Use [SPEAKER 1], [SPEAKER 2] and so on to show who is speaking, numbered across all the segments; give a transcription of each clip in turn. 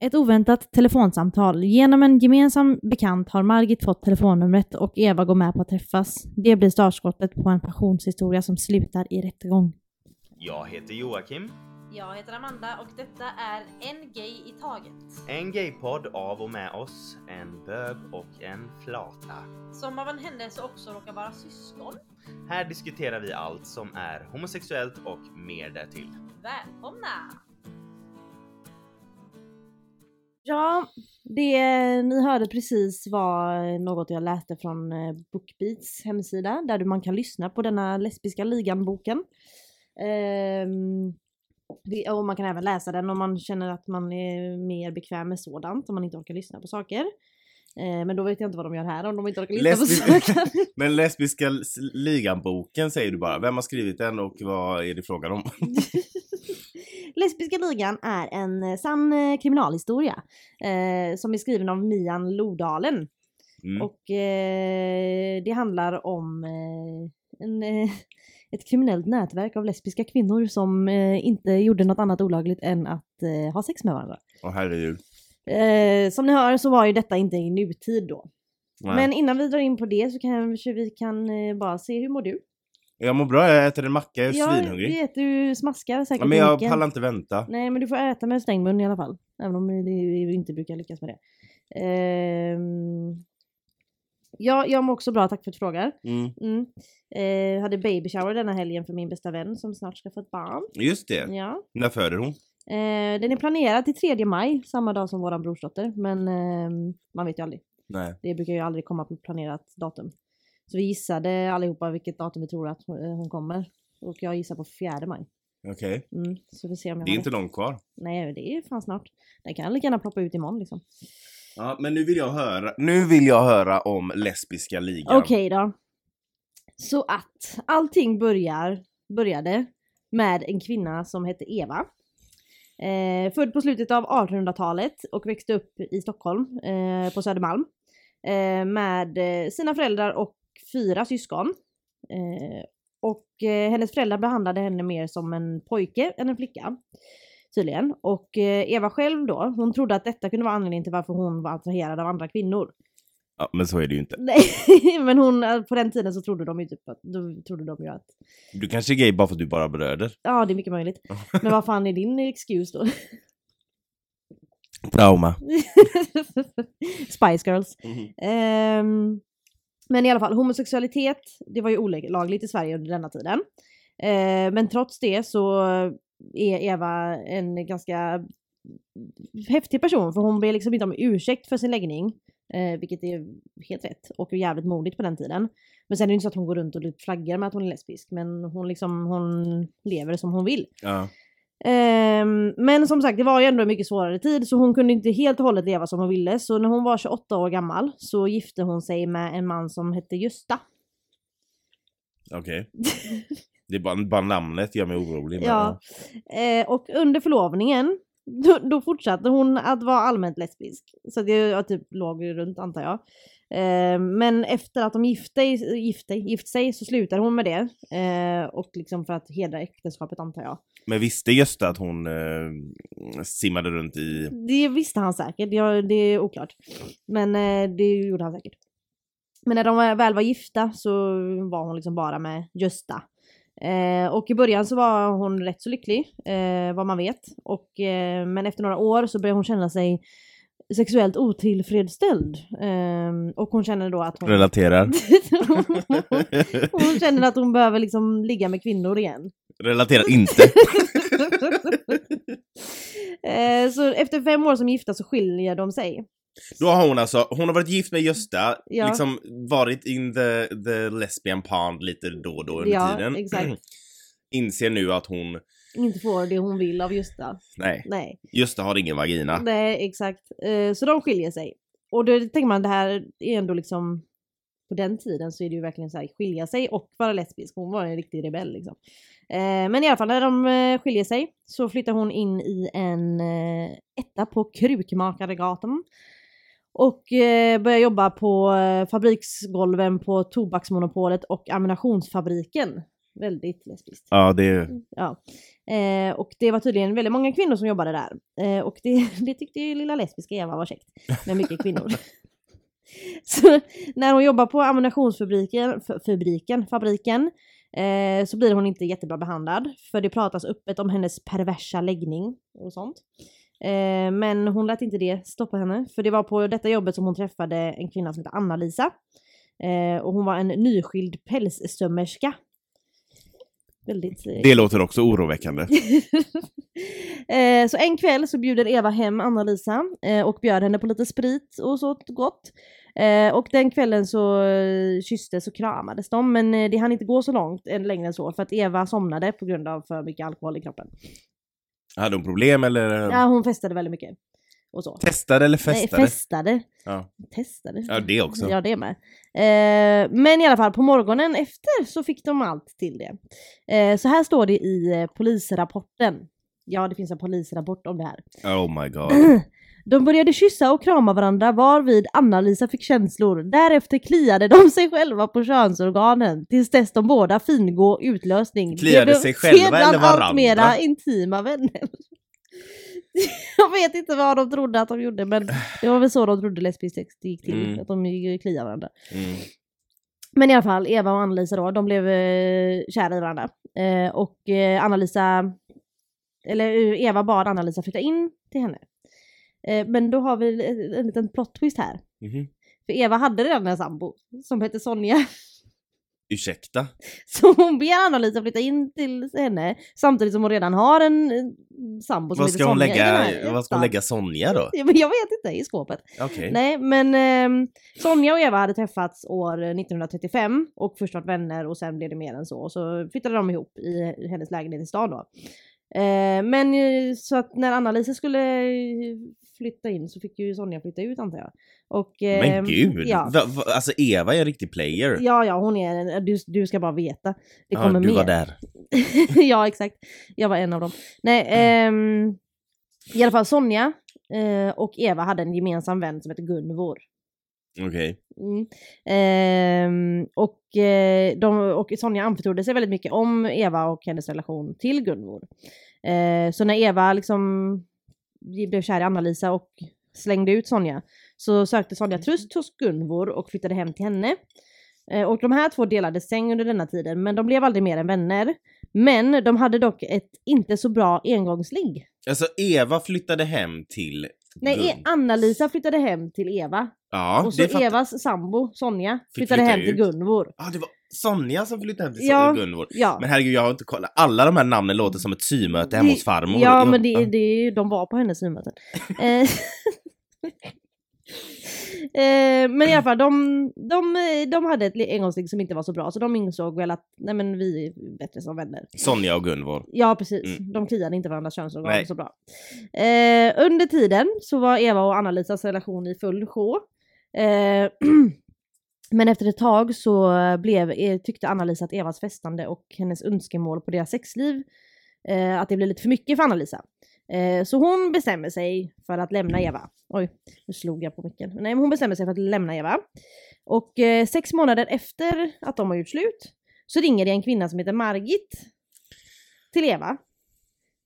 [SPEAKER 1] Ett oväntat telefonsamtal. Genom en gemensam bekant har Margit fått telefonnumret och Eva går med på att träffas. Det blir startskottet på en passionshistoria som slutar i rättegång.
[SPEAKER 2] Jag heter Joakim.
[SPEAKER 1] Jag heter Amanda och detta är En Gay i Taget.
[SPEAKER 2] En gaypodd av och med oss, en bög och en flata.
[SPEAKER 1] Som av en händelse också råkar vara syskon.
[SPEAKER 2] Här diskuterar vi allt som är homosexuellt och mer därtill.
[SPEAKER 1] Välkomna! Ja, det ni hörde precis var något jag läste från eh, Bookbeats hemsida där man kan lyssna på denna lesbiska ligan-boken. Ehm, och man kan även läsa den om man känner att man är mer bekväm med sådant, om man inte orkar lyssna på saker. Eh, men då vet jag inte vad de gör här om de inte orkar lyssna
[SPEAKER 3] Lesbi-
[SPEAKER 1] på saker.
[SPEAKER 3] Men Lesbiska ligan-boken säger du bara. Vem har skrivit den och vad är det frågan om?
[SPEAKER 1] Lesbiska ligan är en eh, sann eh, kriminalhistoria eh, som är skriven av Mian Lodalen.
[SPEAKER 3] Mm.
[SPEAKER 1] Och eh, det handlar om eh, en, eh, ett kriminellt nätverk av lesbiska kvinnor som inte gjorde något annat olagligt än att ha sex med varandra.
[SPEAKER 3] Åh herregud.
[SPEAKER 1] Eh, som ni hör så var ju detta inte i nutid då.
[SPEAKER 3] Nej.
[SPEAKER 1] Men innan vi drar in på det så kanske vi kan bara se hur mår du?
[SPEAKER 3] Jag mår bra, jag äter en macka, jag är
[SPEAKER 1] Ja,
[SPEAKER 3] svinhungrig.
[SPEAKER 1] du vet du smaskar säkert
[SPEAKER 3] Ja, men jag pallar inte vänta.
[SPEAKER 1] Nej men du får äta med stängd mun i alla fall. Även om vi inte brukar lyckas med det. Ehm, ja, jag mår också bra, tack för att du frågar.
[SPEAKER 3] Mm.
[SPEAKER 1] Mm. Eh, hade baby shower denna helgen för min bästa vän som snart ska få ett barn.
[SPEAKER 3] Just det.
[SPEAKER 1] Ja.
[SPEAKER 3] När föder hon?
[SPEAKER 1] Eh, den är planerad till 3 maj, samma dag som våran brorsdotter. Men ehm, man vet ju aldrig.
[SPEAKER 3] Nej.
[SPEAKER 1] Det brukar ju aldrig komma på planerat datum. Så vi gissade allihopa vilket datum vi tror att hon eh, hon kommer. Och jag gissar på 4 maj.
[SPEAKER 3] Okej.
[SPEAKER 1] Mm, så vi ser om jag
[SPEAKER 3] Det är inte långt kvar.
[SPEAKER 1] Nej, det är fan snart. Den kan lika gärna ploppa ut imorgon liksom.
[SPEAKER 3] Ja, men nu vill jag höra, nu vill jag höra om lesbiska ligan.
[SPEAKER 1] Okej då. Så att allting börjar, började med en kvinna som hette Eva. Eh, född på slutet av 1800-talet och växte upp i Stockholm eh, på Södermalm. Eh, med eh, sina föräldrar och fyra syskon. Eh, och eh, hennes föräldrar behandlade henne mer som en pojke än en flicka. Tydligen. Och eh, Eva själv då, hon trodde att detta kunde vara anledningen till varför hon var attraherad av andra kvinnor.
[SPEAKER 3] Ja, men så är det ju inte.
[SPEAKER 1] Nej, men hon, eh, på den tiden så trodde de ju typ att, då trodde de ju att,
[SPEAKER 3] Du kanske är gay bara för att du bara bröder.
[SPEAKER 1] ja det är mycket möjligt. Men vad fan är din excuse då?
[SPEAKER 3] Trauma.
[SPEAKER 1] Spice Girls.
[SPEAKER 3] Mhm.
[SPEAKER 1] Ehm, men i alla fall, homosexualitet, det var ju olagligt i Sverige under denna tiden. Eh, men trots det så är Eva en ganska häftig person för hon ber liksom inte om ursäkt för sin läggning. Eh, vilket är helt rätt och jävligt modigt på den tiden. Men sen är det inte så att hon går runt och flaggar med att hon är lesbisk men hon liksom, hon lever som hon vill.
[SPEAKER 3] Ja.
[SPEAKER 1] Ehm, men som sagt, det var ju ändå en mycket svårare tid så hon kunde inte helt och hållet leva som hon ville. Så när hon var 28 år gammal så gifte hon sig med en man som hette Gösta.
[SPEAKER 3] Okej. Det är bara, bara namnet gör mig orolig. Men,
[SPEAKER 1] Ja. Eh, och under förlovningen då, då fortsatte hon att vara allmänt lesbisk. Så det var typ låg runt antar jag. Eh, men efter att de gifte, gifte, gift sig så slutade hon med det. Eh, och liksom för att hedra äktenskapet antar jag.
[SPEAKER 3] men visste Gösta att hon eh, simmade runt i...
[SPEAKER 1] Det visste han säkert, ja, det är oklart. Men eh, det gjorde han säkert. Men när de väl var gifta så var hon liksom bara med Gösta. Eh, och i början så var hon rätt så lycklig, eh, vad man vet. Och, eh, men efter några år så började hon känna sig sexuellt otillfredsställd. Eh, och hon känner då att hon...
[SPEAKER 3] Relaterar.
[SPEAKER 1] hon känner att hon behöver liksom ligga med kvinnor igen.
[SPEAKER 3] Relaterar inte.
[SPEAKER 1] Eh, så efter fem år som gifta så skiljer de sig.
[SPEAKER 3] Då har hon alltså, hon har varit gift med Gösta,
[SPEAKER 1] Ja.
[SPEAKER 3] liksom varit in the, the lesbian pond lite då och då under
[SPEAKER 1] Ja,
[SPEAKER 3] tiden.
[SPEAKER 1] exakt.
[SPEAKER 3] Inser nu att hon,
[SPEAKER 1] Inte får det hon vill av Gösta.
[SPEAKER 3] nej,
[SPEAKER 1] Nej,
[SPEAKER 3] Gösta har ingen vagina.
[SPEAKER 1] nej exakt. Eh, så de skiljer sig. Och då tänker man det här är ändå liksom på den tiden så är det ju verkligen så här skilja sig och vara lesbisk. Hon var en riktig rebell liksom. Eh, men i alla fall när de eh, skiljer sig så flyttar hon in i en etta på Krukmakaregatan. Och eh, börjar jobba på eh, fabriksgolven på Tobaksmonopolet och Ammunitionsfabriken. Väldigt lesbiskt.
[SPEAKER 3] Ja, det är...
[SPEAKER 1] Ja. Eh, och det var tydligen väldigt många kvinnor som jobbade där. Eh, och det, det tyckte ju lilla lesbiska Eva var käckt. Med mycket kvinnor. så när hon jobbar på ammunitionsfabriken, fabriken, fabriken eh, så blir hon inte jättebra behandlad. För det pratas öppet om hennes perversa läggning och sånt. Eh, men hon lät inte det stoppa henne. För det var på detta jobbet som hon träffade en kvinna som heter Anna-Lisa. Eh, och hon var en nyskild pälssömmerska. Väldigt...
[SPEAKER 3] Det låter också oroväckande.
[SPEAKER 1] eh, så en kväll så bjuder Eva hem Anna-Lisa eh, och bjöd henne på lite sprit och så gott. Eh, och den kvällen så eh, kysstes och kramades de men eh, det hann inte gå så långt än längre än så för att Eva somnade på grund av för mycket alkohol i kroppen.
[SPEAKER 3] Hade hon problem eller?
[SPEAKER 1] Ja hon festade väldigt mycket. Och så.
[SPEAKER 3] Testade eller festade?
[SPEAKER 1] Nej, festade.
[SPEAKER 3] ja.
[SPEAKER 1] Testade.
[SPEAKER 3] ja, det också.
[SPEAKER 1] Ja, det med. Eh, men i alla fall på morgonen efter så fick de allt till det. Eh, så här står det i eh, polisrapporten. Ja, det finns en polisrapport om det här.
[SPEAKER 3] Oh my god.
[SPEAKER 1] De började kyssa och krama varandra varvid Anna-Lisa fick känslor. Därefter kliade de sig själva på könsorganen tills dess de båda fingå utlösning.
[SPEAKER 3] Kliade sig själva
[SPEAKER 1] sedan
[SPEAKER 3] eller varandra?
[SPEAKER 1] allt mera intima vänner. Jag vet inte vad de trodde att de gjorde men det var väl så de trodde lesbisk sex gick till.
[SPEAKER 3] Mm.
[SPEAKER 1] Att de kliade varandra.
[SPEAKER 3] Mm.
[SPEAKER 1] Men i alla fall, Eva och Anna-Lisa då, de blev eh, kära i varandra. Eh, och eh, Anna-Lisa, eller eh, Eva bad Anna-Lisa flytta in till henne. Eh, men då har vi en, en liten plot twist här.
[SPEAKER 3] Mhm.
[SPEAKER 1] För Eva hade redan en sambo som hette Sonja.
[SPEAKER 3] Ursäkta?
[SPEAKER 1] Så hon ber Anna-Lisa flytta in till henne samtidigt som hon redan har en eh, sambo som
[SPEAKER 3] Vad
[SPEAKER 1] heter
[SPEAKER 3] ska, hon
[SPEAKER 1] Sonja den här
[SPEAKER 3] lägga, vad ska hon lägga Sonja då?
[SPEAKER 1] Jag vet inte, i skåpet.
[SPEAKER 3] Okej.
[SPEAKER 1] Nej, men eh, Sonja och Eva hade träffats år 1935 och först varit vänner och sen blev det mer än så. Och så flyttade de ihop i hennes lägenhet i stan då. Eh, men eh, så att när Anna-Lisa skulle eh, flytta in så fick ju Sonja flytta ut antar jag. Och, eh,
[SPEAKER 3] Men gud!
[SPEAKER 1] Ja,
[SPEAKER 3] Va, va, alltså Eva är en riktig player.
[SPEAKER 1] ja, ja hon är en- du, du ska bara veta. Det kommer
[SPEAKER 3] du
[SPEAKER 1] mer.
[SPEAKER 3] var där.
[SPEAKER 1] ja, exakt. Jag var en av dem. Nej, ehm, i alla fall Sonja eh, och Eva hade en gemensam vän som hette Gunvor.
[SPEAKER 3] Okej.
[SPEAKER 1] Mm. Ehm, och, eh, de, och Sonja anförtrodde sig väldigt mycket om Eva och hennes relation till Gunvor. Eh, så när Eva liksom blev kär i Anna-Lisa och slängde ut Sonja så sökte Sonja tröst hos Gunvor och flyttade hem till henne. Eh, och de här två delade säng under denna tiden men de blev aldrig mer än vänner. Men de hade dock ett inte så bra engångsligg.
[SPEAKER 3] Alltså Eva flyttade hem till
[SPEAKER 1] Nej, Anna-Lisa flyttade hem till Eva.
[SPEAKER 3] Ja,
[SPEAKER 1] och så
[SPEAKER 3] det
[SPEAKER 1] Evas sambo Sonja flyttade
[SPEAKER 3] flytta
[SPEAKER 1] hem till
[SPEAKER 3] ut.
[SPEAKER 1] Gunvor.
[SPEAKER 3] Ah, det var Sonja som flyttade hem till
[SPEAKER 1] Ja,
[SPEAKER 3] Gunvor.
[SPEAKER 1] Ja.
[SPEAKER 3] Men herregud, jag har inte kollat. Alla de här namnen låter som ett symöte hemma hos farmor.
[SPEAKER 1] Ja, men det, det, de var på hennes synmöten. eh, eh, men i alla fall, de, de, de hade ett engångsligg som inte var så bra, så de insåg väl att nej men vi är bättre som vänner.
[SPEAKER 3] Sonja och Gunvor.
[SPEAKER 1] Ja, precis.
[SPEAKER 3] Mm.
[SPEAKER 1] De kliade inte varandras könsorgan så bra. Eh, under tiden så var Eva och Anna-Lisas relation i full sjå. Eh, men efter ett tag så blev, eh, tyckte Anna-Lisa att Evas festande och hennes önskemål på deras sexliv, eh, att det blev lite för mycket för Anna-Lisa. Eh, så hon bestämmer sig för att lämna Eva. Oj, nu slog jag på micken. Nej, men hon bestämmer sig för att lämna Eva. Och eh, sex månader efter att de har gjort slut så ringer det en kvinna som heter Margit till Eva.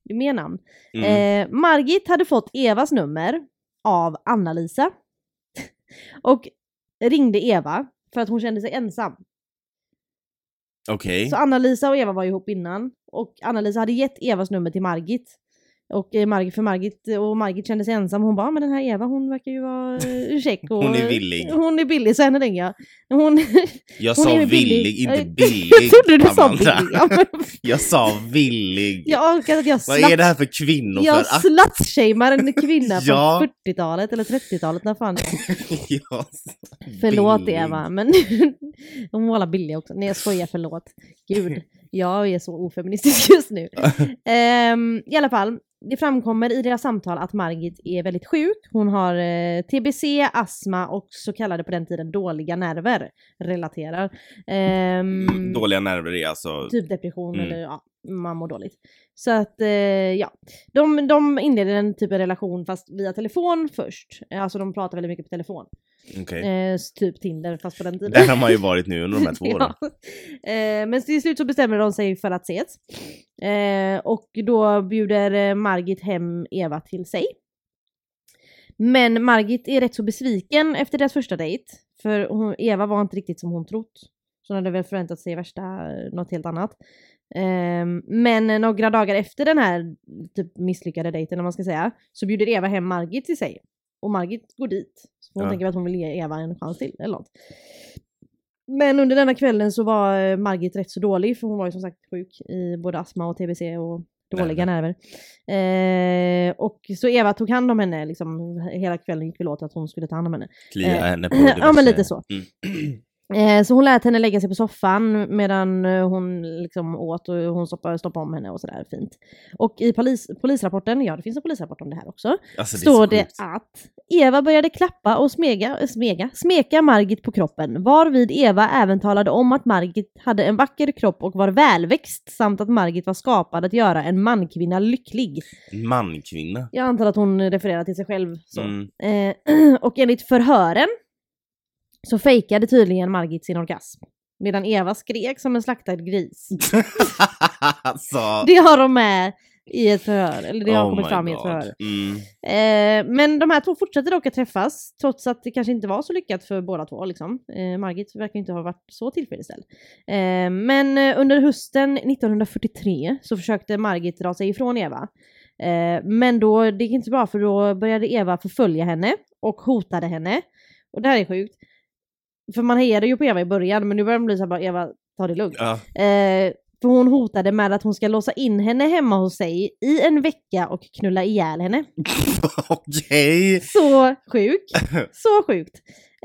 [SPEAKER 1] Det är mer namn.
[SPEAKER 3] Mm.
[SPEAKER 1] Margit hade fått Evas nummer av Anna-Lisa. Och ringde Eva för att hon kände sig ensam.
[SPEAKER 3] Okej.
[SPEAKER 1] Så Anna-Lisa och Eva var ihop innan. Och Anna-Lisa hade gett Evas nummer till Margit. Och eh, Margit, för Margit, och Margit kände sig ensam. Hon bara, "Ah, men den här Eva hon verkar ju vara eh, käck. Och,
[SPEAKER 3] Hon är villig.
[SPEAKER 1] Hon är billig, så henne ringer jag. Hon,
[SPEAKER 3] Jag
[SPEAKER 1] hon
[SPEAKER 3] sa villig, inte
[SPEAKER 1] Jag-
[SPEAKER 3] billig.
[SPEAKER 1] Jag trodde du sa billig.
[SPEAKER 3] Jag sa villig.
[SPEAKER 1] jag orkar att jag
[SPEAKER 3] Vad är det här för kvinnor
[SPEAKER 1] Jag
[SPEAKER 3] för?
[SPEAKER 1] slutshamear en kvinna
[SPEAKER 3] Ja.
[SPEAKER 1] från 40-talet eller 30-talet, när fan
[SPEAKER 3] ja,
[SPEAKER 1] Förlåt
[SPEAKER 3] billig.
[SPEAKER 1] Eva, men hon var alla billiga också. Nej jag skojar, förlåt. Gud, jag är så ofeministisk just nu. Ehm, I alla fall, det framkommer i deras samtal att Margit är väldigt sjuk. Hon har eh, TBC, astma och så kallade på den tiden dåliga nerver. Relaterar. Ehm,
[SPEAKER 3] Dåliga nerver är alltså...
[SPEAKER 1] Typ depression
[SPEAKER 3] Mm.
[SPEAKER 1] eller ja, man mår dåligt. Så att eh, ja, de, de inleder en typ av relation fast via telefon först. Alltså de pratar väldigt mycket på telefon.
[SPEAKER 3] Okej.
[SPEAKER 1] Eh, typ Tinder fast på den tiden.
[SPEAKER 3] Där har man ju varit nu under de här två åren.
[SPEAKER 1] Ja. Eh, men till slut så bestämmer de sig för att ses. Eh, och då bjuder eh, Margit hem Eva till sig. Men Margit är rätt så besviken efter deras första dejt. För hon, Eva var inte riktigt som hon trott. Så hon hade väl förväntat sig värsta, något helt annat. Eh, men några dagar efter den här typ misslyckade dejten, om man ska säga, så bjuder Eva hem Margit till sig. Och Margit går dit. Så hon
[SPEAKER 3] Ja.
[SPEAKER 1] tänker att hon vill ge Eva en chans till, eller något. Men under denna kvällen så var eh, Margit rätt så dålig, för hon var ju som sagt sjuk i både astma och tbc och dåliga nerver. Eh, och så Eva tog hand om henne, liksom, hela kvällen gick väl åt att hon skulle ta hand om henne.
[SPEAKER 3] Klia
[SPEAKER 1] Eh,
[SPEAKER 3] henne på
[SPEAKER 1] ja,
[SPEAKER 3] diverse-
[SPEAKER 1] men lite så.
[SPEAKER 3] Mm.
[SPEAKER 1] Eh, så hon lät henne lägga sig på soffan medan eh, hon liksom åt och hon stoppade, stoppade om henne och sådär fint. Och i polis, polisrapporten, ja det finns en polisrapport om det här också,
[SPEAKER 3] Alltså, det
[SPEAKER 1] står det att Eva började klappa och smega, äh, smega, smeka Margit på kroppen, varvid Eva även talade om att Margit hade en vacker kropp och var välväxt samt att Margit var skapad att göra en mankvinna lycklig.
[SPEAKER 3] Mankvinna.
[SPEAKER 1] Jag antar att hon refererar till sig själv så.
[SPEAKER 3] Mm.
[SPEAKER 1] Eh, och enligt förhören så fejkade tydligen Margit sin orgasm. Medan Eva skrek som en slaktad gris. Det har de med i ett förhör, eller det har
[SPEAKER 3] oh
[SPEAKER 1] kommit fram i ett
[SPEAKER 3] God.
[SPEAKER 1] förhör.
[SPEAKER 3] Mm.
[SPEAKER 1] Eh, men de här två fortsätter dock att träffas, trots att det kanske inte var så lyckat för båda två. Liksom. Eh, Margit verkar inte ha varit så tillfredsställd. Eh, men eh, under hösten 1943 så försökte Margit dra sig ifrån Eva. Eh, men då, det gick inte bra för då började Eva förfölja henne och hotade henne. Och det här är sjukt. För man hejade ju på Eva i början, men nu börjar det bli så här bara Eva, ta det lugnt.
[SPEAKER 3] Ja.
[SPEAKER 1] Eh, för hon hotade med att hon ska låsa in henne hemma hos sig i en vecka och knulla ihjäl henne.
[SPEAKER 3] Okej.
[SPEAKER 1] Så sjuk. Så sjukt.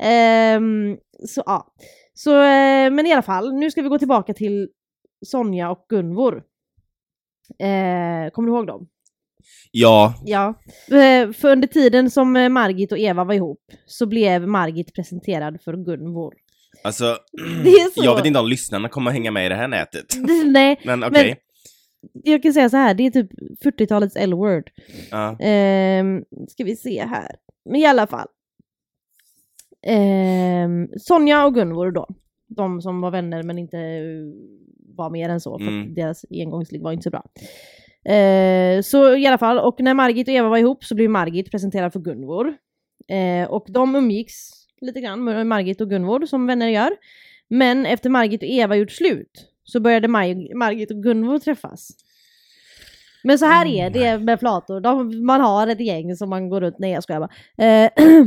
[SPEAKER 1] Ehm, så ja. Så, eh, men i alla fall, nu ska vi gå tillbaka till Sonja och Gunvor. Eh, kommer du ihåg dem?
[SPEAKER 3] Ja,
[SPEAKER 1] Ja. Eh, för under tiden som eh, Margit och Eva var ihop så blev Margit presenterad för Gunvor.
[SPEAKER 3] alltså.
[SPEAKER 1] Det är så-
[SPEAKER 3] Jag vet inte om lyssnarna kommer hänga med i det här nätet.
[SPEAKER 1] Nej,
[SPEAKER 3] Men okej.
[SPEAKER 1] jag kan säga så här, det är typ 40-talets L-word.
[SPEAKER 3] Ja.
[SPEAKER 1] Ehm, ska vi se här. Men i alla fall. Ehm, Sonja och Gunvor då. De som var vänner men inte eh, var mer än så. För
[SPEAKER 3] Mm.
[SPEAKER 1] att deras engångsligg var inte så bra. Eh, så i alla fall, och när Margit och Eva var ihop så blev Margit presenterad för Gunvor. Eh, och de umgicks lite grann med Margit och Gunvor som vänner gör. Men efter Margit och Eva gjort slut så började Mar- Margit och Gunvor träffas. Men så här är det med flator. De, man har ett gäng som man går runt... Nej jag skojar bara. Eh,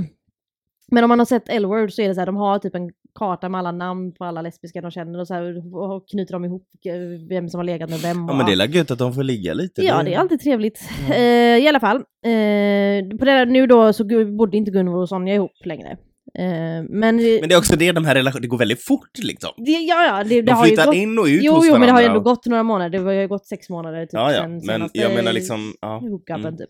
[SPEAKER 1] men om man har sett L-word så är det så här, de har typ en karta med alla namn på alla lesbiska de känner och så här, och knyter de ihop eh, vem som har legat med vem.
[SPEAKER 3] ja, men det är väl gött att de får ligga lite.
[SPEAKER 1] Ja, det är alltid trevligt. Eh, I alla fall. Eh, på det där, nu då så bodde inte Gunvor och Sonja ihop längre. Eh, men
[SPEAKER 3] Men det är också det, de här relationerna, det går väldigt fort liksom.
[SPEAKER 1] det, ja, ja, det, det
[SPEAKER 3] De
[SPEAKER 1] har ju
[SPEAKER 3] flyttar
[SPEAKER 1] gått...
[SPEAKER 3] in och ut
[SPEAKER 1] Jo,
[SPEAKER 3] hos
[SPEAKER 1] jo, men det har ju ändå gått några månader. Det har ju gått sex månader typ
[SPEAKER 3] Ja, ja,
[SPEAKER 1] sen
[SPEAKER 3] men
[SPEAKER 1] senaste
[SPEAKER 3] jag menar liksom, ja. Mm.
[SPEAKER 1] typ.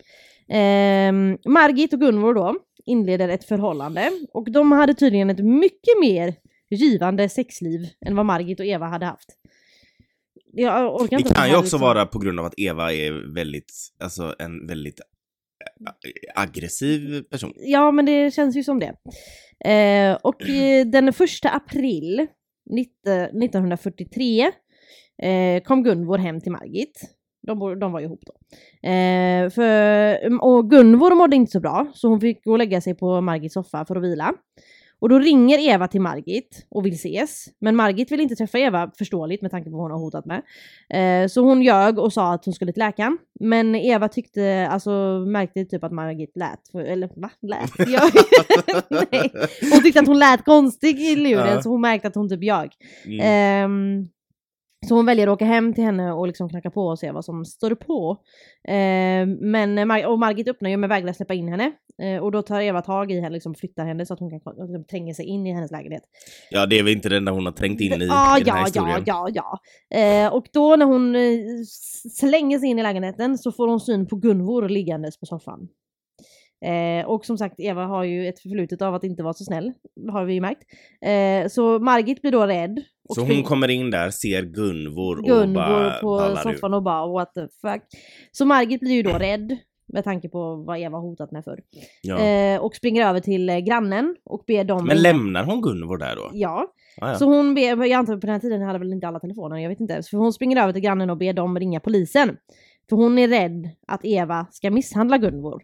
[SPEAKER 1] Ehm, Margit och Gunvor då inleder ett förhållande och de hade tydligen ett mycket mer givande sexliv än vad Margit och Eva hade haft. Jag orkar inte
[SPEAKER 3] Det kan ju också
[SPEAKER 1] liksom-
[SPEAKER 3] vara på grund av att Eva är väldigt, alltså en väldigt äh, aggressiv person.
[SPEAKER 1] Ja, men det känns ju som det. Eh, och eh, den första april 19, 1943 eh, kom Gunvor hem till Margit. De, bor- de var ju ihop då. Eh, för, och Gunvor mådde inte så bra, så hon fick gå och lägga sig på Margits soffa för att vila. Och då ringer Eva till Margit och vill ses. Men Margit vill inte träffa Eva, förståeligt med tanke på vad hon har hotat med. Eh, så hon ljög och sa att hon skulle till läkaren. Men Eva tyckte, alltså märkte typ att Margit lät, eller va? Lät? Nej. Hon tyckte att hon lät konstig i luren
[SPEAKER 3] Ja.
[SPEAKER 1] så hon märkte att hon typ ljög.
[SPEAKER 3] Mm.
[SPEAKER 1] Ehm, så hon väljer att åka hem till henne och liksom knacka på och se vad som står på. Ehm, men Mar- och Margit öppnar ju men vägrar släppa in henne. Eh, och då tar Eva tag i henne, liksom flyttar henne så att hon kan liksom, tränga sig in i hennes lägenhet.
[SPEAKER 3] Ja, det är väl inte det enda hon har trängt in i,
[SPEAKER 1] Ja,
[SPEAKER 3] i den här
[SPEAKER 1] ja,
[SPEAKER 3] historien.
[SPEAKER 1] ja, ja, ja. Eh, och då när hon eh, slänger sig in i lägenheten så får hon syn på Gunvor liggandes på soffan. Eh, och som sagt, Eva har ju ett förflutet av att inte vara så snäll, har vi ju märkt. Eh, så Margit blir då rädd.
[SPEAKER 3] Så hon kommer in där, ser Gunvor och
[SPEAKER 1] Gunvor
[SPEAKER 3] bara
[SPEAKER 1] på soffan och bara what the fuck. Så Margit blir ju då rädd, med tanke på vad Eva hotat med förr.
[SPEAKER 3] Ja.
[SPEAKER 1] Eh, och springer över till eh, grannen och ber dem...
[SPEAKER 3] Men lämnar hon Gunvor där då?
[SPEAKER 1] Ja,
[SPEAKER 3] Ah, ja.
[SPEAKER 1] så hon ber, jag antar på den här tiden hade väl inte alla telefoner, jag vet inte. Så hon springer över till grannen och ber dem ringa polisen. För hon är rädd att Eva ska misshandla Gunvor.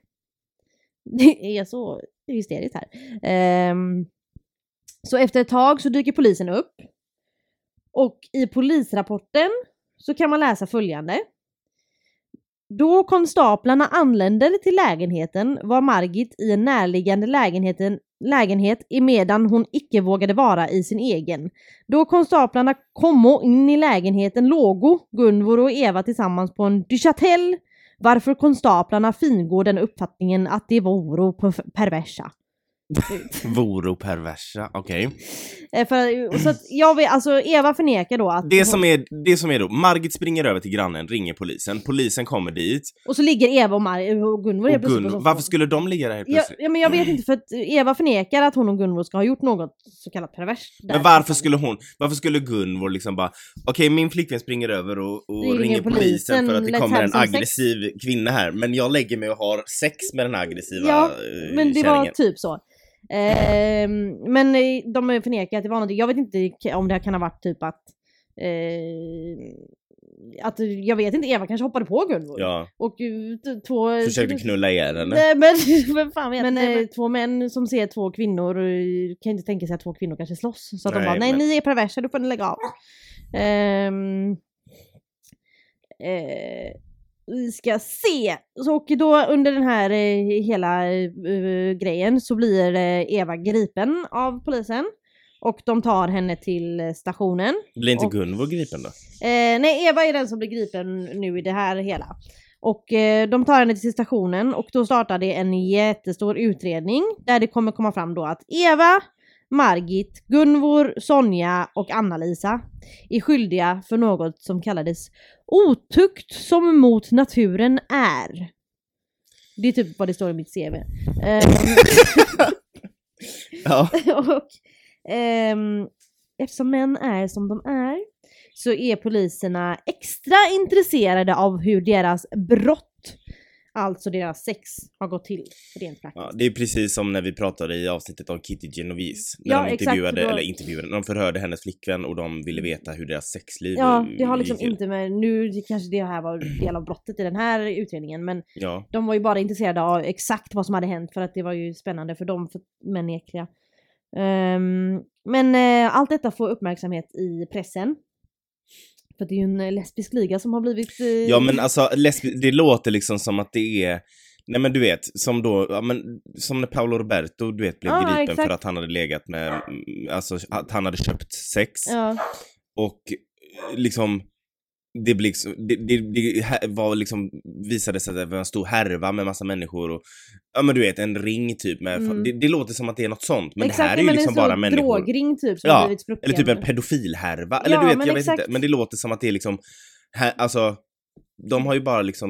[SPEAKER 1] Det är så hysteriskt här. Um, så efter ett tag så dyker polisen upp. Och i polisrapporten så kan man läsa följande. Då konstaplarna anländer till lägenheten var Margit i en närliggande lägenheten, lägenhet emedan hon icke vågade vara i sin egen. Då konstaplarna kommo in i lägenheten lågo Gunvor och Eva tillsammans på en Duchatel varför konstaplarna fingår den uppfattningen att det var oro på perversa.
[SPEAKER 3] Voro perversa, okej.
[SPEAKER 1] Eh, för, så att jag vet, alltså Eva förnekar då att
[SPEAKER 3] Det
[SPEAKER 1] hon,
[SPEAKER 3] som, är, det som är då, Margit springer över till grannen, ringer polisen, polisen kommer dit.
[SPEAKER 1] och så ligger Eva och, Mar- och Gunvor helt plötsligt
[SPEAKER 3] Gun, varför skulle de ligga där helt
[SPEAKER 1] Ja,
[SPEAKER 3] plötsligt?
[SPEAKER 1] ja men jag vet inte för att Eva förnekar att hon och Gunvor ska ha gjort något så kallat perverst.
[SPEAKER 3] Men varför skulle hon, varför skulle Gunvor liksom bara Okej min flickvän springer över och, och
[SPEAKER 1] Ringer
[SPEAKER 3] ringer polisen,
[SPEAKER 1] polisen,
[SPEAKER 3] för att det kommer en
[SPEAKER 1] some sex.
[SPEAKER 3] aggressiv kvinna här Men jag lägger mig och har sex med den aggressiva
[SPEAKER 1] Ja,
[SPEAKER 3] eh,
[SPEAKER 1] Men det var
[SPEAKER 3] kärringen.
[SPEAKER 1] typ så. Ehm, men eh, de förnekar att det var någonting. Jag vet inte om det kan ha varit typ att eh, att jag vet inte, Eva kanske hoppade på Gunvor.
[SPEAKER 3] Ja,
[SPEAKER 1] Och eh, två...
[SPEAKER 3] försökte knulla ihjäl henne
[SPEAKER 1] Nej men vem fan vet. Men eh, två män som ser två kvinnor eh, kan inte tänka sig att två kvinnor kanske slåss. Så att de
[SPEAKER 3] Nej,
[SPEAKER 1] bara, nej
[SPEAKER 3] men-
[SPEAKER 1] ni är perversa, då får ni lägga av. Ehm, eh, vi ska se. Och då under den här eh, hela eh, grejen så blir eh, Eva gripen av polisen. Och de tar henne till stationen.
[SPEAKER 3] Blir inte
[SPEAKER 1] och-
[SPEAKER 3] Gunvor gripen då?
[SPEAKER 1] Eh, nej, Eva är den som blir gripen nu i det här hela. Och de tar henne till stationen och då startar det en jättestor utredning där det kommer komma fram då att Eva, Margit, Gunvor, Sonja och Anna-Lisa är skyldiga för något som kallades otukt som mot naturen är. Det är typ vad det står i mitt CV.
[SPEAKER 3] Ja.
[SPEAKER 1] och ehm, eftersom män är som de är så är poliserna extra intresserade av hur deras brott, alltså deras sex, har gått till rent praktiskt.
[SPEAKER 3] ja, det är precis som när vi pratade i avsnittet om Kitty Genovese När
[SPEAKER 1] Ja,
[SPEAKER 3] de
[SPEAKER 1] exakt,
[SPEAKER 3] intervjuade,
[SPEAKER 1] då-
[SPEAKER 3] eller intervjuade, när de förhörde hennes flickvän och de ville veta hur deras sexliv
[SPEAKER 1] Ja,
[SPEAKER 3] eh,
[SPEAKER 1] det har liksom
[SPEAKER 3] gick
[SPEAKER 1] inte med, nu kanske det här var del av brottet i den här utredningen men
[SPEAKER 3] Ja,
[SPEAKER 1] de var ju bara intresserade av exakt vad som hade hänt för att det var ju spännande för dem, för män är äckliga. Ehm, men eh, allt detta får uppmärksamhet i pressen. För det är ju en eh, lesbisk liga som har blivit... eh,
[SPEAKER 3] ja men alltså lesbi- det låter liksom som att det är Nej men du vet, som då, ja, men, som när Paolo Roberto du vet blev
[SPEAKER 1] Ja,
[SPEAKER 3] gripen
[SPEAKER 1] exakt.
[SPEAKER 3] för att han hade legat med, mm, alltså att han hade köpt sex.
[SPEAKER 1] Ja,
[SPEAKER 3] Och eh, liksom det, blir liksom, det, det, det var liksom, visade sig att det var en stor härva med massa människor och ja men du vet en ring typ med,
[SPEAKER 1] Mm.
[SPEAKER 3] det, det låter som att det är något sånt men
[SPEAKER 1] exakt,
[SPEAKER 3] det här är ju liksom bara människor.
[SPEAKER 1] drogring typ som
[SPEAKER 3] Ja,
[SPEAKER 1] blivit sprucken.
[SPEAKER 3] Eller typ en pedofilhärva, eller
[SPEAKER 1] Ja,
[SPEAKER 3] du vet,
[SPEAKER 1] men
[SPEAKER 3] jag vet
[SPEAKER 1] exakt.
[SPEAKER 3] inte. Men det låter som att det är liksom, här, alltså, de har ju bara liksom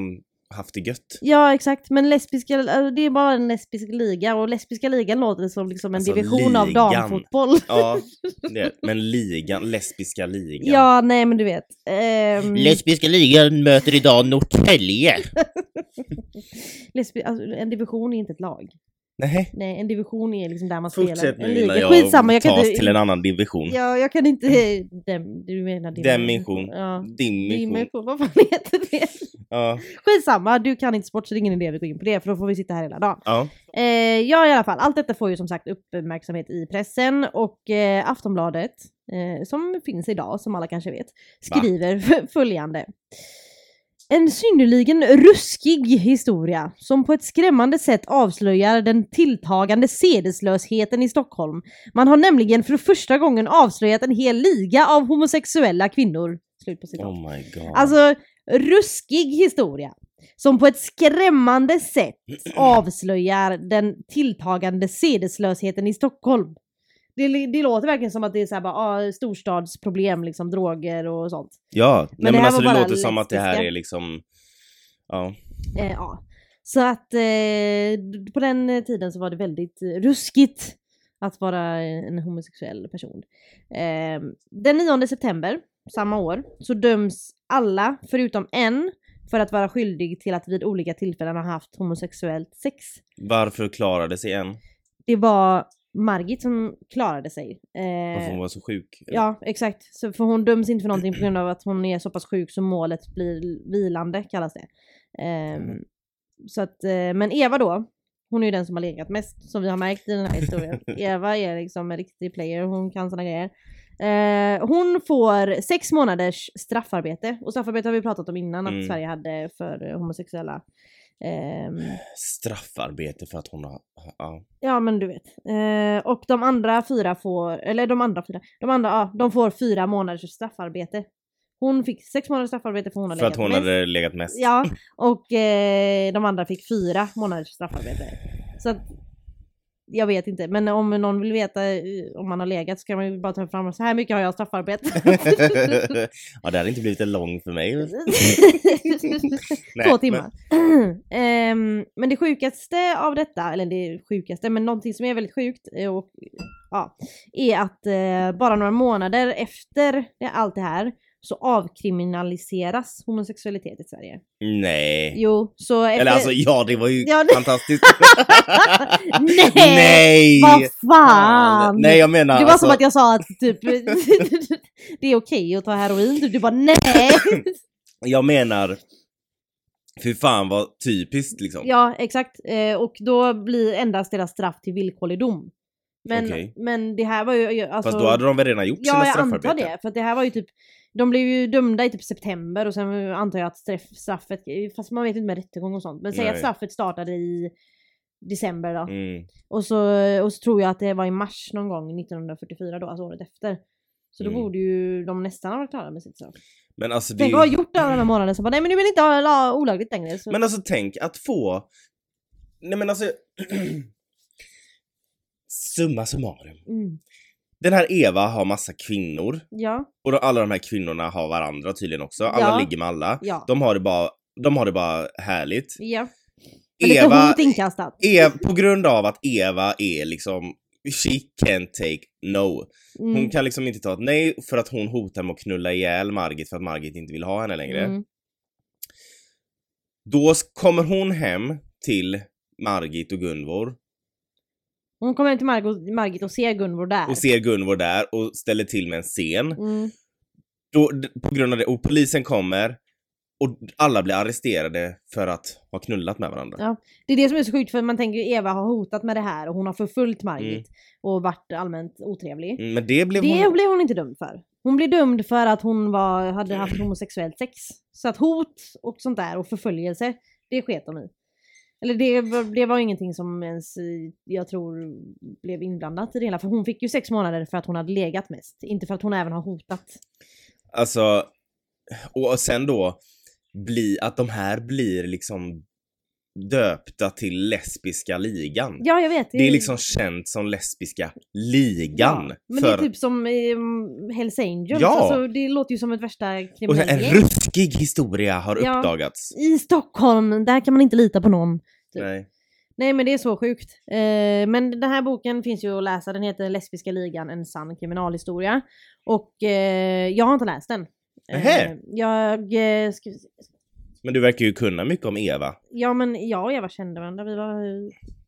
[SPEAKER 3] haft det gött.
[SPEAKER 1] Ja exakt, men lesbiska, alltså, det är bara en lesbisk liga och lesbiska ligan låter som liksom en
[SPEAKER 3] Alltså,
[SPEAKER 1] division av
[SPEAKER 3] ligan.
[SPEAKER 1] damfotboll.
[SPEAKER 3] Ja, det, men ligan, lesbiska ligan.
[SPEAKER 1] Ja, nej men du vet. Ehm,
[SPEAKER 3] Lesbiska ligan möter idag Norrtälje.
[SPEAKER 1] lesbi- alltså, en division är inte ett lag.
[SPEAKER 3] Nej.
[SPEAKER 1] Nej, en division är liksom där man
[SPEAKER 3] Fortsätt
[SPEAKER 1] spelar.
[SPEAKER 3] nu
[SPEAKER 1] En
[SPEAKER 3] innan jag
[SPEAKER 1] Skitsamma, jag kan
[SPEAKER 3] tas
[SPEAKER 1] inte...
[SPEAKER 3] till en annan division.
[SPEAKER 1] Ja, jag kan inte... Dem, du menar din...
[SPEAKER 3] Dimension.
[SPEAKER 1] Ja.
[SPEAKER 3] Dimension.
[SPEAKER 1] Dimension, vad fan heter det?
[SPEAKER 3] Ja.
[SPEAKER 1] Skitsamma, du kan inte sport så det är ingen idé vi går in på det för då får vi sitta här hela dagen.
[SPEAKER 3] ja.
[SPEAKER 1] Eh, ja i alla fall, allt detta får ju som sagt uppmärksamhet i pressen och eh, Aftonbladet, eh, som finns idag som alla kanske vet, skriver följande. En synnerligen ruskig historia som på ett skrämmande sätt avslöjar den tilltagande sedeslösheten i Stockholm. Man har nämligen för första gången avslöjat en hel liga av homosexuella kvinnor. Slut på citat.
[SPEAKER 3] Oh my god.
[SPEAKER 1] Alltså, ruskig historia. Som på ett skrämmande sätt avslöjar den tilltagande sedeslösheten i Stockholm. Det, det låter verkligen som att det är så här bara, ah, storstadsproblem, liksom droger och sånt.
[SPEAKER 3] ja,
[SPEAKER 1] Men
[SPEAKER 3] nej,
[SPEAKER 1] det
[SPEAKER 3] men alltså det låter som att det här är liksom, ja.
[SPEAKER 1] Eh, ja. Så att eh, på den eh, tiden så var det väldigt eh, ruskigt att vara en homosexuell person. Eh, den 9 september samma år så döms alla förutom en för att vara skyldig till att vid olika tillfällen ha haft homosexuellt sex.
[SPEAKER 3] Varför klarade sig en?
[SPEAKER 1] Det var Margit som klarade sig.
[SPEAKER 3] Varför
[SPEAKER 1] Eh,
[SPEAKER 3] hon var så sjuk? eller?
[SPEAKER 1] ja, exakt. Så, för hon döms inte för någonting på grund av att hon är så pass sjuk så målet blir vilande, kallas det. Ehm,
[SPEAKER 3] Mm.
[SPEAKER 1] Så att, eh, men Eva då, hon är ju den som har legat mest, som vi har märkt i den här historien. Eva är liksom en riktig player, hon kan såna grejer. Eh, hon får sex månaders straffarbete, och straffarbete har vi pratat om innan
[SPEAKER 3] Mm.
[SPEAKER 1] att Sverige hade för eh, homosexuella. Ehm,
[SPEAKER 3] Straffarbete för att hon har... Ja.
[SPEAKER 1] Ja men du vet. Eh, och de andra fyra får, eller de andra fyra, de andra ja, de får fyra månaders straffarbete. Hon fick sex månaders straffarbete för hon har
[SPEAKER 3] För att hon
[SPEAKER 1] mest.
[SPEAKER 3] hade legat mest?
[SPEAKER 1] Ja, och eh, de andra fick fyra månaders straffarbete. Så att, jag vet inte, men om någon vill veta eh, om man har legat så kan man ju bara ta fram så här mycket har jag straffarbete.
[SPEAKER 3] ja, det hade inte blivit en lång för mig. Nej,
[SPEAKER 1] Två timmar. Ehm, men det sjukaste av detta, eller det sjukaste, men någonting som är väldigt sjukt eh, och, ja, är att eh, bara några månader efter allt det här så avkriminaliseras homosexualitet i Sverige.
[SPEAKER 3] Nej.
[SPEAKER 1] Jo, så efter...
[SPEAKER 3] Eller alltså ja, det var ju
[SPEAKER 1] Ja, det-
[SPEAKER 3] fantastiskt.
[SPEAKER 1] Nej!
[SPEAKER 3] Nej!
[SPEAKER 1] Vad fan!
[SPEAKER 3] Nej jag menar
[SPEAKER 1] det var
[SPEAKER 3] alltså,
[SPEAKER 1] som att jag sa att typ det är okej att ta heroin, du bara nej!
[SPEAKER 3] jag menar Fy fan vad typiskt liksom.
[SPEAKER 1] Ja, exakt. Eh, och då blir endast deras straff till villkorlig dom. Men,
[SPEAKER 3] Okej.
[SPEAKER 1] men det här var ju... Alltså,
[SPEAKER 3] Fast då hade de väl redan gjort
[SPEAKER 1] Ja,
[SPEAKER 3] sina
[SPEAKER 1] jag antar
[SPEAKER 3] straffarbeten?
[SPEAKER 1] det. För det här var ju typ... De blev ju dömda i typ september och sen antar jag att straff, straffet... Fast man vet inte med rättegång och sånt. Men säg att straffet startade i december då.
[SPEAKER 3] Mm.
[SPEAKER 1] Och, så, och så tror jag att det var i mars någon gång 1944 då, alltså året efter. Så då
[SPEAKER 3] Mm.
[SPEAKER 1] borde ju de nästan ha varit klara med sitt straff.
[SPEAKER 3] Men alltså det...
[SPEAKER 1] Tänk att ha gjort alla de här månaderna så bara nej men du vill inte ha la, olagligt längre. Så...
[SPEAKER 3] Men alltså tänk att få... Nej men alltså... Summa summarum.
[SPEAKER 1] mm.
[SPEAKER 3] Den här Eva har massa kvinnor
[SPEAKER 1] Ja,
[SPEAKER 3] och de, alla de här kvinnorna har varandra tydligen också. Alla
[SPEAKER 1] Ja.
[SPEAKER 3] ligger med alla.
[SPEAKER 1] ja.
[SPEAKER 3] De har det bara, de har det bara härligt.
[SPEAKER 1] ja. Men lite
[SPEAKER 3] Eva,
[SPEAKER 1] hot inkastat.
[SPEAKER 3] Eva, på grund av att Eva är liksom She can't take no. Hon
[SPEAKER 1] Mm.
[SPEAKER 3] kan liksom inte ta ett nej för att hon hotar med att knulla ihjäl Margit för att Margit inte vill ha henne längre.
[SPEAKER 1] Mm.
[SPEAKER 3] Då s- kommer hon hem till Margit och Gunvor
[SPEAKER 1] Hon kommer hem till Margit, Margit och ser Gunvor där.
[SPEAKER 3] och ser Gunvor där och ställer till med en scen.
[SPEAKER 1] Mm.
[SPEAKER 3] Då, på grund av det, och polisen kommer och alla blir arresterade för att ha knullat med varandra.
[SPEAKER 1] Ja. Det är det som är så sjukt för man tänker ju Eva har hotat med det här och hon har förföljt Margit
[SPEAKER 3] Mm.
[SPEAKER 1] och varit allmänt otrevlig.
[SPEAKER 3] Mm, Men det blev
[SPEAKER 1] Det
[SPEAKER 3] hon...
[SPEAKER 1] blev hon inte dömd för. Hon blev dömd för att hon var, hade haft homosexuellt sex. Så att hot och sånt där och förföljelse, det sket de i. Eller det, var- det var ingenting som ens, jag tror, blev inblandat i det hela. För hon fick ju sex månader för att hon hade legat mest. Inte för att hon även har hotat.
[SPEAKER 3] Alltså, och sen då bli, att de här blir liksom döpta till lesbiska ligan.
[SPEAKER 1] Ja, jag vet.
[SPEAKER 3] Det är liksom känt som lesbiska ligan.
[SPEAKER 1] Men
[SPEAKER 3] för...
[SPEAKER 1] det är typ som um, Hells Angels.
[SPEAKER 3] Ja.
[SPEAKER 1] Alltså, det låter ju som ett värsta
[SPEAKER 3] Och en
[SPEAKER 1] kriminellt
[SPEAKER 3] ruskig historia har
[SPEAKER 1] Ja.
[SPEAKER 3] uppdagats.
[SPEAKER 1] I Stockholm, där kan man inte lita på någon. Typ.
[SPEAKER 3] Nej.
[SPEAKER 1] Nej men det är så sjukt. Eh, men den här boken finns ju att läsa, den heter Lesbiska ligan, en sann kriminalhistoria. Och eh, jag har inte läst den. Eh, jag, eh, ska.
[SPEAKER 3] Men du verkar ju kunna mycket om Eva.
[SPEAKER 1] ja men jag och Eva kände varandra, vi var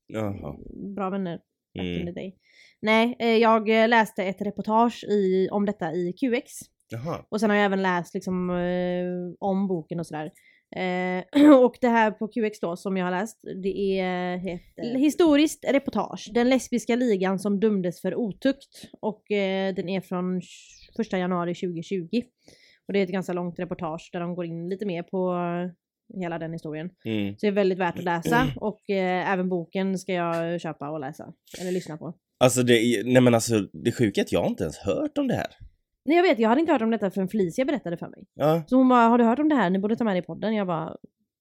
[SPEAKER 3] Jaha.
[SPEAKER 1] bra vänner back in
[SPEAKER 3] Mm.
[SPEAKER 1] the day. Nej, eh, jag eh, läste ett reportage i, om detta i QX.
[SPEAKER 3] Jaha.
[SPEAKER 1] Och sen har jag även läst liksom eh, om boken och sådär. Eh, och det här på QX då som jag har läst, det är heter, historiskt reportage. Den lesbiska ligan som dömdes för otukt. Och eh, den är från 1 januari 2020. Och det är ett ganska långt reportage där de går in lite mer på eh, hela den historien.
[SPEAKER 3] Mm.
[SPEAKER 1] Så det är väldigt värt att läsa och eh, även boken ska jag köpa och läsa. Eller lyssna på.
[SPEAKER 3] Alltså det, nej men alltså det sjuka är att jag inte ens hört om det här.
[SPEAKER 1] Nej jag vet, jag hade inte hört om detta förrän Felicia berättade för mig.
[SPEAKER 3] Ja.
[SPEAKER 1] Så hon bara, har du hört om det här? Ni borde ta med det i podden. Jag bara,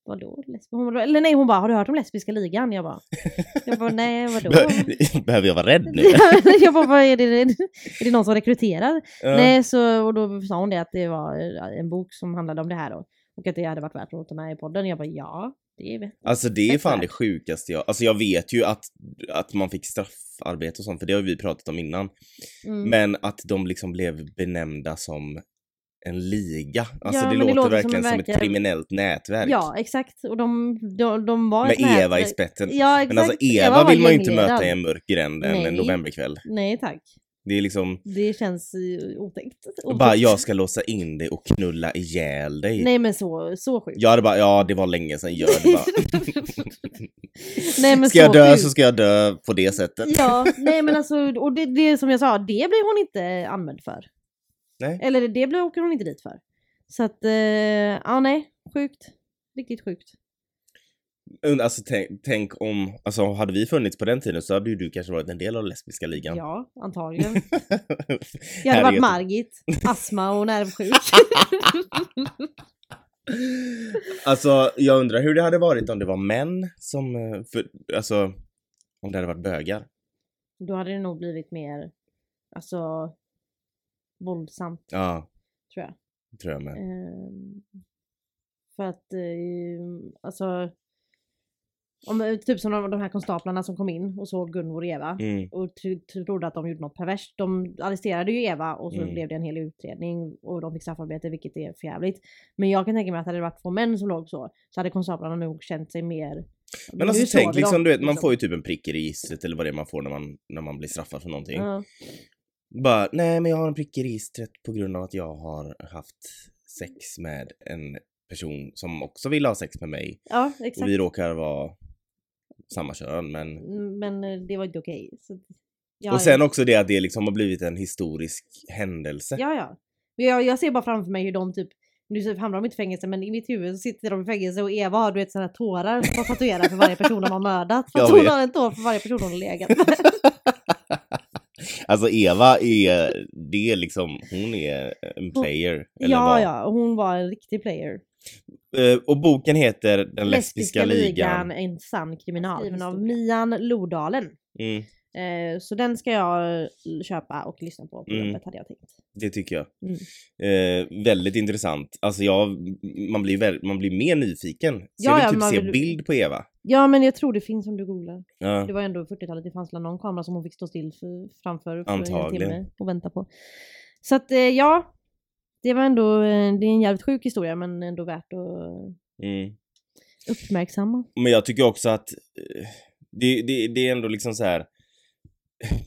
[SPEAKER 1] vadå? Lesb- hon bara, eller nej, hon bara, har du hört om lesbiska ligan? Jag bara, jag bara nej vadå?
[SPEAKER 3] Be- Behöver jag vara rädd nu?
[SPEAKER 1] jag bara, vad är det? Är det någon som rekryterar?
[SPEAKER 3] Ja.
[SPEAKER 1] Nej, så, och då sa hon det att det var en bok som handlade om det här då. Och att det hade varit värt att ta med i podden. Jag bara, ja, det är.
[SPEAKER 3] Alltså det är fan det sjukaste jag... Alltså jag vet ju att, att man fick straffarbete och sånt, för det har vi pratat om innan.
[SPEAKER 1] Mm.
[SPEAKER 3] Men att de liksom blev benämnda som en liga. Alltså
[SPEAKER 1] Ja,
[SPEAKER 3] det
[SPEAKER 1] men det
[SPEAKER 3] låter
[SPEAKER 1] låter som
[SPEAKER 3] verkligen ett kriminellt nätverk.
[SPEAKER 1] Ja exakt och de, de, de var
[SPEAKER 3] Med
[SPEAKER 1] ett nätverk.
[SPEAKER 3] Eva i spetsen.
[SPEAKER 1] Ja exakt.
[SPEAKER 3] Men alltså Eva,
[SPEAKER 1] var
[SPEAKER 3] vill man ju inte möta i en mörk gränd en novemberkväll.
[SPEAKER 1] Nej tack.
[SPEAKER 3] Det är liksom,
[SPEAKER 1] Det känns otäckt. otäckt.
[SPEAKER 3] bara jag ska låsa in dig och knulla ihjäl dig.
[SPEAKER 1] Nej men så, så sjukt.
[SPEAKER 3] Jag hade bara, ja det var länge sedan, gör det bara.
[SPEAKER 1] Nej men
[SPEAKER 3] ska jag dö
[SPEAKER 1] sjukt.
[SPEAKER 3] så ska jag dö på det sättet.
[SPEAKER 1] Ja, nej men alltså, och det, det som jag sa, det blir hon inte anmäld för.
[SPEAKER 3] Nej.
[SPEAKER 1] Eller det blir, åker hon inte dit för. Så att, eh, ja nej, sjukt. Riktigt sjukt.
[SPEAKER 3] Alltså tänk, tänk om, alltså hade vi funnits på den tiden så hade ju du kanske varit en del av lesbiska ligan.
[SPEAKER 1] Ja, antagligen. Jag hade varit Margit, astma och nervsjuk.
[SPEAKER 3] Alltså jag undrar hur det hade varit om det var män som, eh, för, alltså om det hade varit bögar.
[SPEAKER 1] Då hade det nog blivit mer, alltså, våldsamt
[SPEAKER 3] Ja,
[SPEAKER 1] tror jag.
[SPEAKER 3] tror jag med.
[SPEAKER 1] Ehm, för att, eh, alltså, om, typ som de, de här konstaplarna som kom in och såg Gunvor och Eva.
[SPEAKER 3] Mm.
[SPEAKER 1] och tro- trodde att de gjorde något perverst. De arresterade ju Eva och så
[SPEAKER 3] Mm.
[SPEAKER 1] blev det en hel utredning och de fick straffarbete vilket är förjävligt. Men jag kan tänka mig att hade det varit två män som låg så så hade konstaplarna nog känt sig mer...
[SPEAKER 3] Men alltså tänk liksom, du vet, man får ju typ en prick i registret eller vad det är man får när man, när man blir straffad för någonting.
[SPEAKER 1] Ja,
[SPEAKER 3] Bara, nej men jag har en prick i registret på grund av att jag har haft sex med en person som också vill ha sex med mig.
[SPEAKER 1] ja
[SPEAKER 3] Och
[SPEAKER 1] exakt.
[SPEAKER 3] vi råkar vara samma kön men...
[SPEAKER 1] Mm, Men eh, det var inte okej. Så... Ja,
[SPEAKER 3] och sen
[SPEAKER 1] ja.
[SPEAKER 3] också det att det liksom har blivit en historisk händelse.
[SPEAKER 1] Ja, ja. Jag, jag ser bara framför mig hur de typ nu hamnar de inte i fängelse men i mitt huvud så sitter de i fängelse och Eva har du vet sådana tårar som får tatuera för varje person de har mördat. För att hon har en tår för varje person hon har legat med.
[SPEAKER 3] Alltså Eva är, det är liksom, hon är en player. Eller
[SPEAKER 1] ja,
[SPEAKER 3] var.
[SPEAKER 1] ja, hon var en riktig player.
[SPEAKER 3] Eh, Och boken heter Den lesbiska, ligan.
[SPEAKER 1] En sann kriminal. Skriven av Mian Lodalen.
[SPEAKER 3] Mm,
[SPEAKER 1] Eh, så den ska jag eh, köpa och lyssna på på
[SPEAKER 3] Mm.
[SPEAKER 1] jobbet hade jag tänkt.
[SPEAKER 3] det tycker jag.
[SPEAKER 1] Mm.
[SPEAKER 3] Eh, väldigt intressant. Alltså jag, man blir, man blir mer nyfiken. Så
[SPEAKER 1] Ja,
[SPEAKER 3] jag vill
[SPEAKER 1] ja,
[SPEAKER 3] typ se
[SPEAKER 1] vill-
[SPEAKER 3] bild på Eva.
[SPEAKER 1] Ja men jag tror det finns om du googlar.
[SPEAKER 3] Ja.
[SPEAKER 1] Det var ändå 40-talet, det fanns väl någon kamera som hon fick stå still för, framför för en
[SPEAKER 3] Antagligen.
[SPEAKER 1] timme och vänta på. Så att eh, ja, det var ändå, eh, det är en jävligt sjuk historia men ändå värt att
[SPEAKER 3] Mm.
[SPEAKER 1] uppmärksamma.
[SPEAKER 3] Men jag tycker också att eh, det, det, det är ändå liksom så här.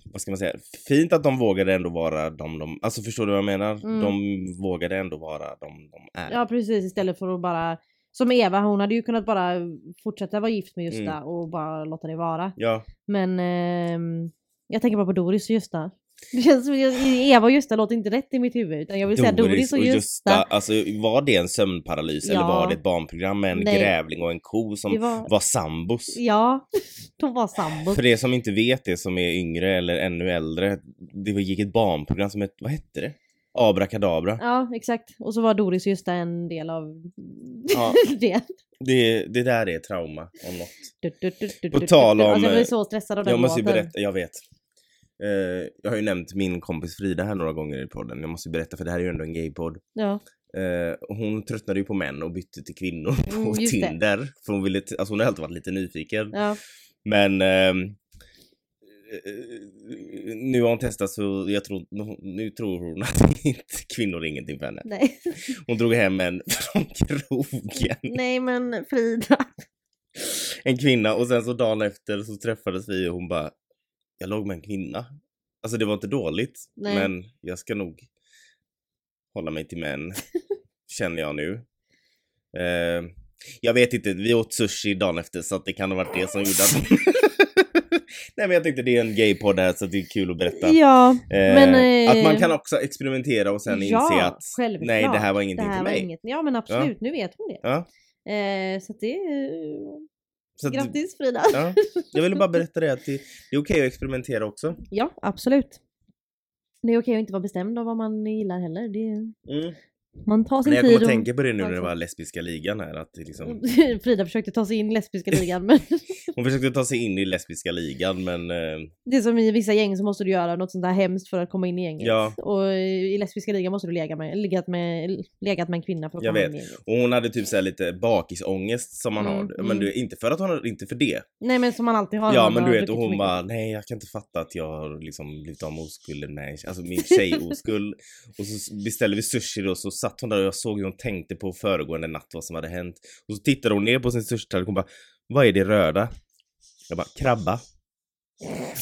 [SPEAKER 3] Vad ska man säga? Fint att de vågade ändå vara de de... Alltså förstår du vad jag menar?
[SPEAKER 1] Mm.
[SPEAKER 3] De vågade ändå vara de de är.
[SPEAKER 1] Ja precis istället för att bara som Eva, hon hade ju kunnat bara fortsätta vara gift med Gösta
[SPEAKER 3] Mm.
[SPEAKER 1] och bara låta det vara.
[SPEAKER 3] Ja,
[SPEAKER 1] Men ehm, jag tänker bara på Doris och Gösta. Det känns som Eva och Gösta låter inte rätt i mitt huvud utan jag vill säga Doris och Gösta.
[SPEAKER 3] Alltså var det en sömnparalys eller
[SPEAKER 1] Ja.
[SPEAKER 3] var det ett barnprogram med en
[SPEAKER 1] Nej.
[SPEAKER 3] grävling och en ko som
[SPEAKER 1] Det var-
[SPEAKER 3] var sambos?
[SPEAKER 1] Ja, de var sambos.
[SPEAKER 3] För er som inte vet det, som är yngre eller ännu äldre, det gick ett barnprogram som hette, vad hette det? Abrakadabra.
[SPEAKER 1] Ja exakt. Och så var Doris och Gösta en del av
[SPEAKER 3] Ja.
[SPEAKER 1] det.
[SPEAKER 3] Det, det där är trauma om något.
[SPEAKER 1] Du, du, du,
[SPEAKER 3] På tal om,
[SPEAKER 1] Alltså, jag
[SPEAKER 3] eh,
[SPEAKER 1] blir så stressad av den
[SPEAKER 3] Jag måste ju
[SPEAKER 1] låten.
[SPEAKER 3] berätta, jag vet. Eh, jag har ju nämnt min kompis Frida här några gånger i podden. Jag måste berätta för det här är ju ändå en gaypodd.
[SPEAKER 1] Ja.
[SPEAKER 3] Eh, hon tröttnade ju på män och bytte till kvinnor på
[SPEAKER 1] Mm, just det.
[SPEAKER 3] Tinder. För hon ville, alltså hon har alltid varit lite nyfiken.
[SPEAKER 1] ja.
[SPEAKER 3] Men ehm, eh, nu har hon testat så jag tror, nu tror hon att inte, kvinnor är ingenting för henne.
[SPEAKER 1] Nej.
[SPEAKER 3] Hon drog hem en från krogen.
[SPEAKER 1] Nej men Frida.
[SPEAKER 3] En kvinna och sen så dagen efter så träffades vi och hon bara Jag låg med en kvinna. Alltså det var inte dåligt
[SPEAKER 1] Nej.
[SPEAKER 3] men jag ska nog hålla mig till män. känner jag nu. Eh, jag vet inte, vi åt sushi dagen efter så att det kan ha varit det som gjorde att Nej men jag tänkte det är en gaypodd här så det är kul att berätta.
[SPEAKER 1] Ja,
[SPEAKER 3] Eh,
[SPEAKER 1] men... eh,
[SPEAKER 3] Att man kan också experimentera och sen
[SPEAKER 1] ja,
[SPEAKER 3] inse att
[SPEAKER 1] självklart.
[SPEAKER 3] nej det här var ingenting
[SPEAKER 1] det här
[SPEAKER 3] för mig.
[SPEAKER 1] Inget, ja men absolut, nu vet hon det.
[SPEAKER 3] Ja,
[SPEAKER 1] Eh, så det.
[SPEAKER 3] Så att,
[SPEAKER 1] Grattis Frida!
[SPEAKER 3] ja, jag ville bara berätta det att det, det är okej att experimentera också.
[SPEAKER 1] Ja, absolut. Det är okej att inte vara bestämd av vad man gillar heller. Det.
[SPEAKER 3] Mm.
[SPEAKER 1] Man tar sin
[SPEAKER 3] Nej, jag
[SPEAKER 1] tid
[SPEAKER 3] kommer att
[SPEAKER 1] och...
[SPEAKER 3] tänka på det nu när det var lesbiska ligan här. Att liksom,
[SPEAKER 1] Frida försökte ta sig in i lesbiska ligan men
[SPEAKER 3] hon försökte ta sig in i lesbiska ligan men eh,
[SPEAKER 1] det är som i vissa gäng så måste du göra något sånt där hemskt för att komma in i gänget.
[SPEAKER 3] Ja.
[SPEAKER 1] Och i lesbiska ligan måste du legat med, legat med, legat med en kvinna för att
[SPEAKER 3] Jag
[SPEAKER 1] komma
[SPEAKER 3] vet.
[SPEAKER 1] in i gänget.
[SPEAKER 3] och hon hade typ så här lite bakisångest som man
[SPEAKER 1] Mm,
[SPEAKER 3] har. Men
[SPEAKER 1] mm.
[SPEAKER 3] du, inte för att hon har, inte för det.
[SPEAKER 1] Nej men som man alltid har.
[SPEAKER 3] Ja men du vet och hon bara nej jag kan inte fatta att jag har liksom blivit av med oskulden med, alltså min tjejoskuld. och så beställer vi sushi då så satt hon där och jag såg hur hon tänkte på föregående natt vad som hade hänt. Och så tittade hon ner på sin största och bara Vad är det röda? Jag bara krabba.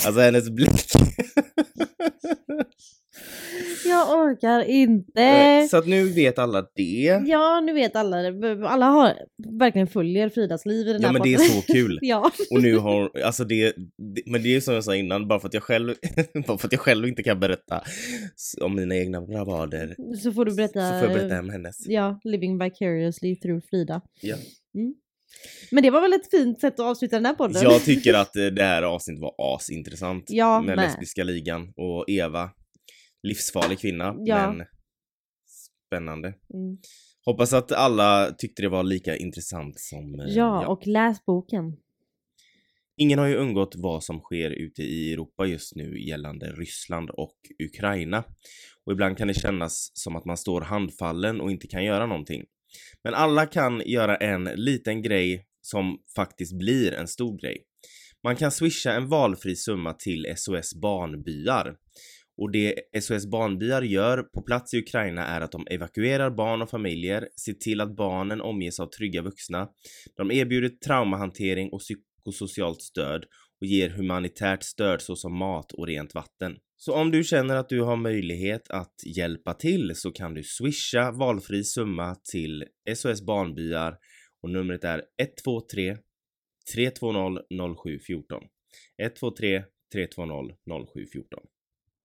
[SPEAKER 3] Alltså hennes blick.
[SPEAKER 1] Jag orkar inte.
[SPEAKER 3] Eh, så att nu vet alla det.
[SPEAKER 1] Ja, nu vet alla det. Alla har, verkligen följer Fridas liv i den
[SPEAKER 3] Ja
[SPEAKER 1] här
[SPEAKER 3] men det är
[SPEAKER 1] podden.
[SPEAKER 3] så kul.
[SPEAKER 1] Ja.
[SPEAKER 3] Och nu har, alltså det, det, men det är som jag sa innan, bara för att jag själv, bara för att jag själv inte kan berätta om mina egna bravader,
[SPEAKER 1] Så får du berätta.
[SPEAKER 3] så får jag berätta om hennes.
[SPEAKER 1] Ja, living vicariously through Frida.
[SPEAKER 3] Ja.
[SPEAKER 1] Mm. Men det var väl ett fint sätt att avsluta den här podden?
[SPEAKER 3] Jag tycker att eh, det här avsnittet var asintressant.
[SPEAKER 1] Ja,
[SPEAKER 3] med
[SPEAKER 1] med.
[SPEAKER 3] lesbiska ligan och Eva, livsfarlig kvinna,
[SPEAKER 1] Ja.
[SPEAKER 3] men spännande.
[SPEAKER 1] Mm.
[SPEAKER 3] Hoppas att alla tyckte det var lika intressant som eh,
[SPEAKER 1] Ja,
[SPEAKER 3] jag.
[SPEAKER 1] och läs boken.
[SPEAKER 3] Ingen har ju undgått vad som sker ute i Europa just nu gällande Ryssland och Ukraina. Och ibland kan det kännas som att man står handfallen och inte kan göra någonting. Men alla kan göra en liten grej som faktiskt blir en stor grej. Man kan swisha en valfri summa till SOS Barnbyar. Och det SOS Barnbyar gör på plats i Ukraina är att de evakuerar barn och familjer, ser till att barnen omges av trygga vuxna. De erbjuder traumahantering och psykosocialt stöd och ger humanitärt stöd såsom mat och rent vatten. Så om du känner att du har möjlighet att hjälpa till så kan du swisha valfri summa till SOS Barnbyar och numret är 123 320 0714. 123 320 0714.